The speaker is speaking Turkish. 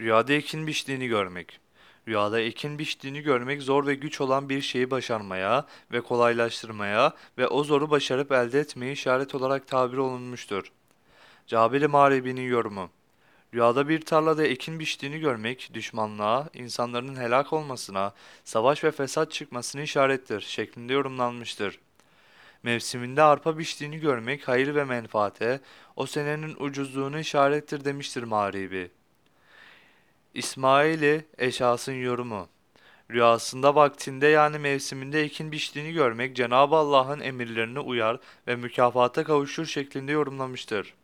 Rüyada ekin biçtiğini görmek. Rüyada ekin biçtiğini görmek zor ve güç olan bir şeyi başarmaya ve kolaylaştırmaya ve o zoru başarıp elde etmeye işaret olarak tabir olunmuştur. Cabir-i Mağribi'nin yorumu. Rüyada bir tarlada ekin biçtiğini görmek, düşmanlığa, insanların helak olmasına, savaş ve fesat çıkmasına işarettir şeklinde yorumlanmıştır. Mevsiminde arpa biçtiğini görmek hayır ve menfaate, o senenin ucuzluğunu işarettir demiştir Mağribi. İsmail'i Eşas'ın yorumu. Rüyasında vaktinde yani mevsiminde ekin biçtiğini görmek Cenab-ı Allah'ın emirlerine uyar ve mükafata kavuşur şeklinde yorumlamıştır.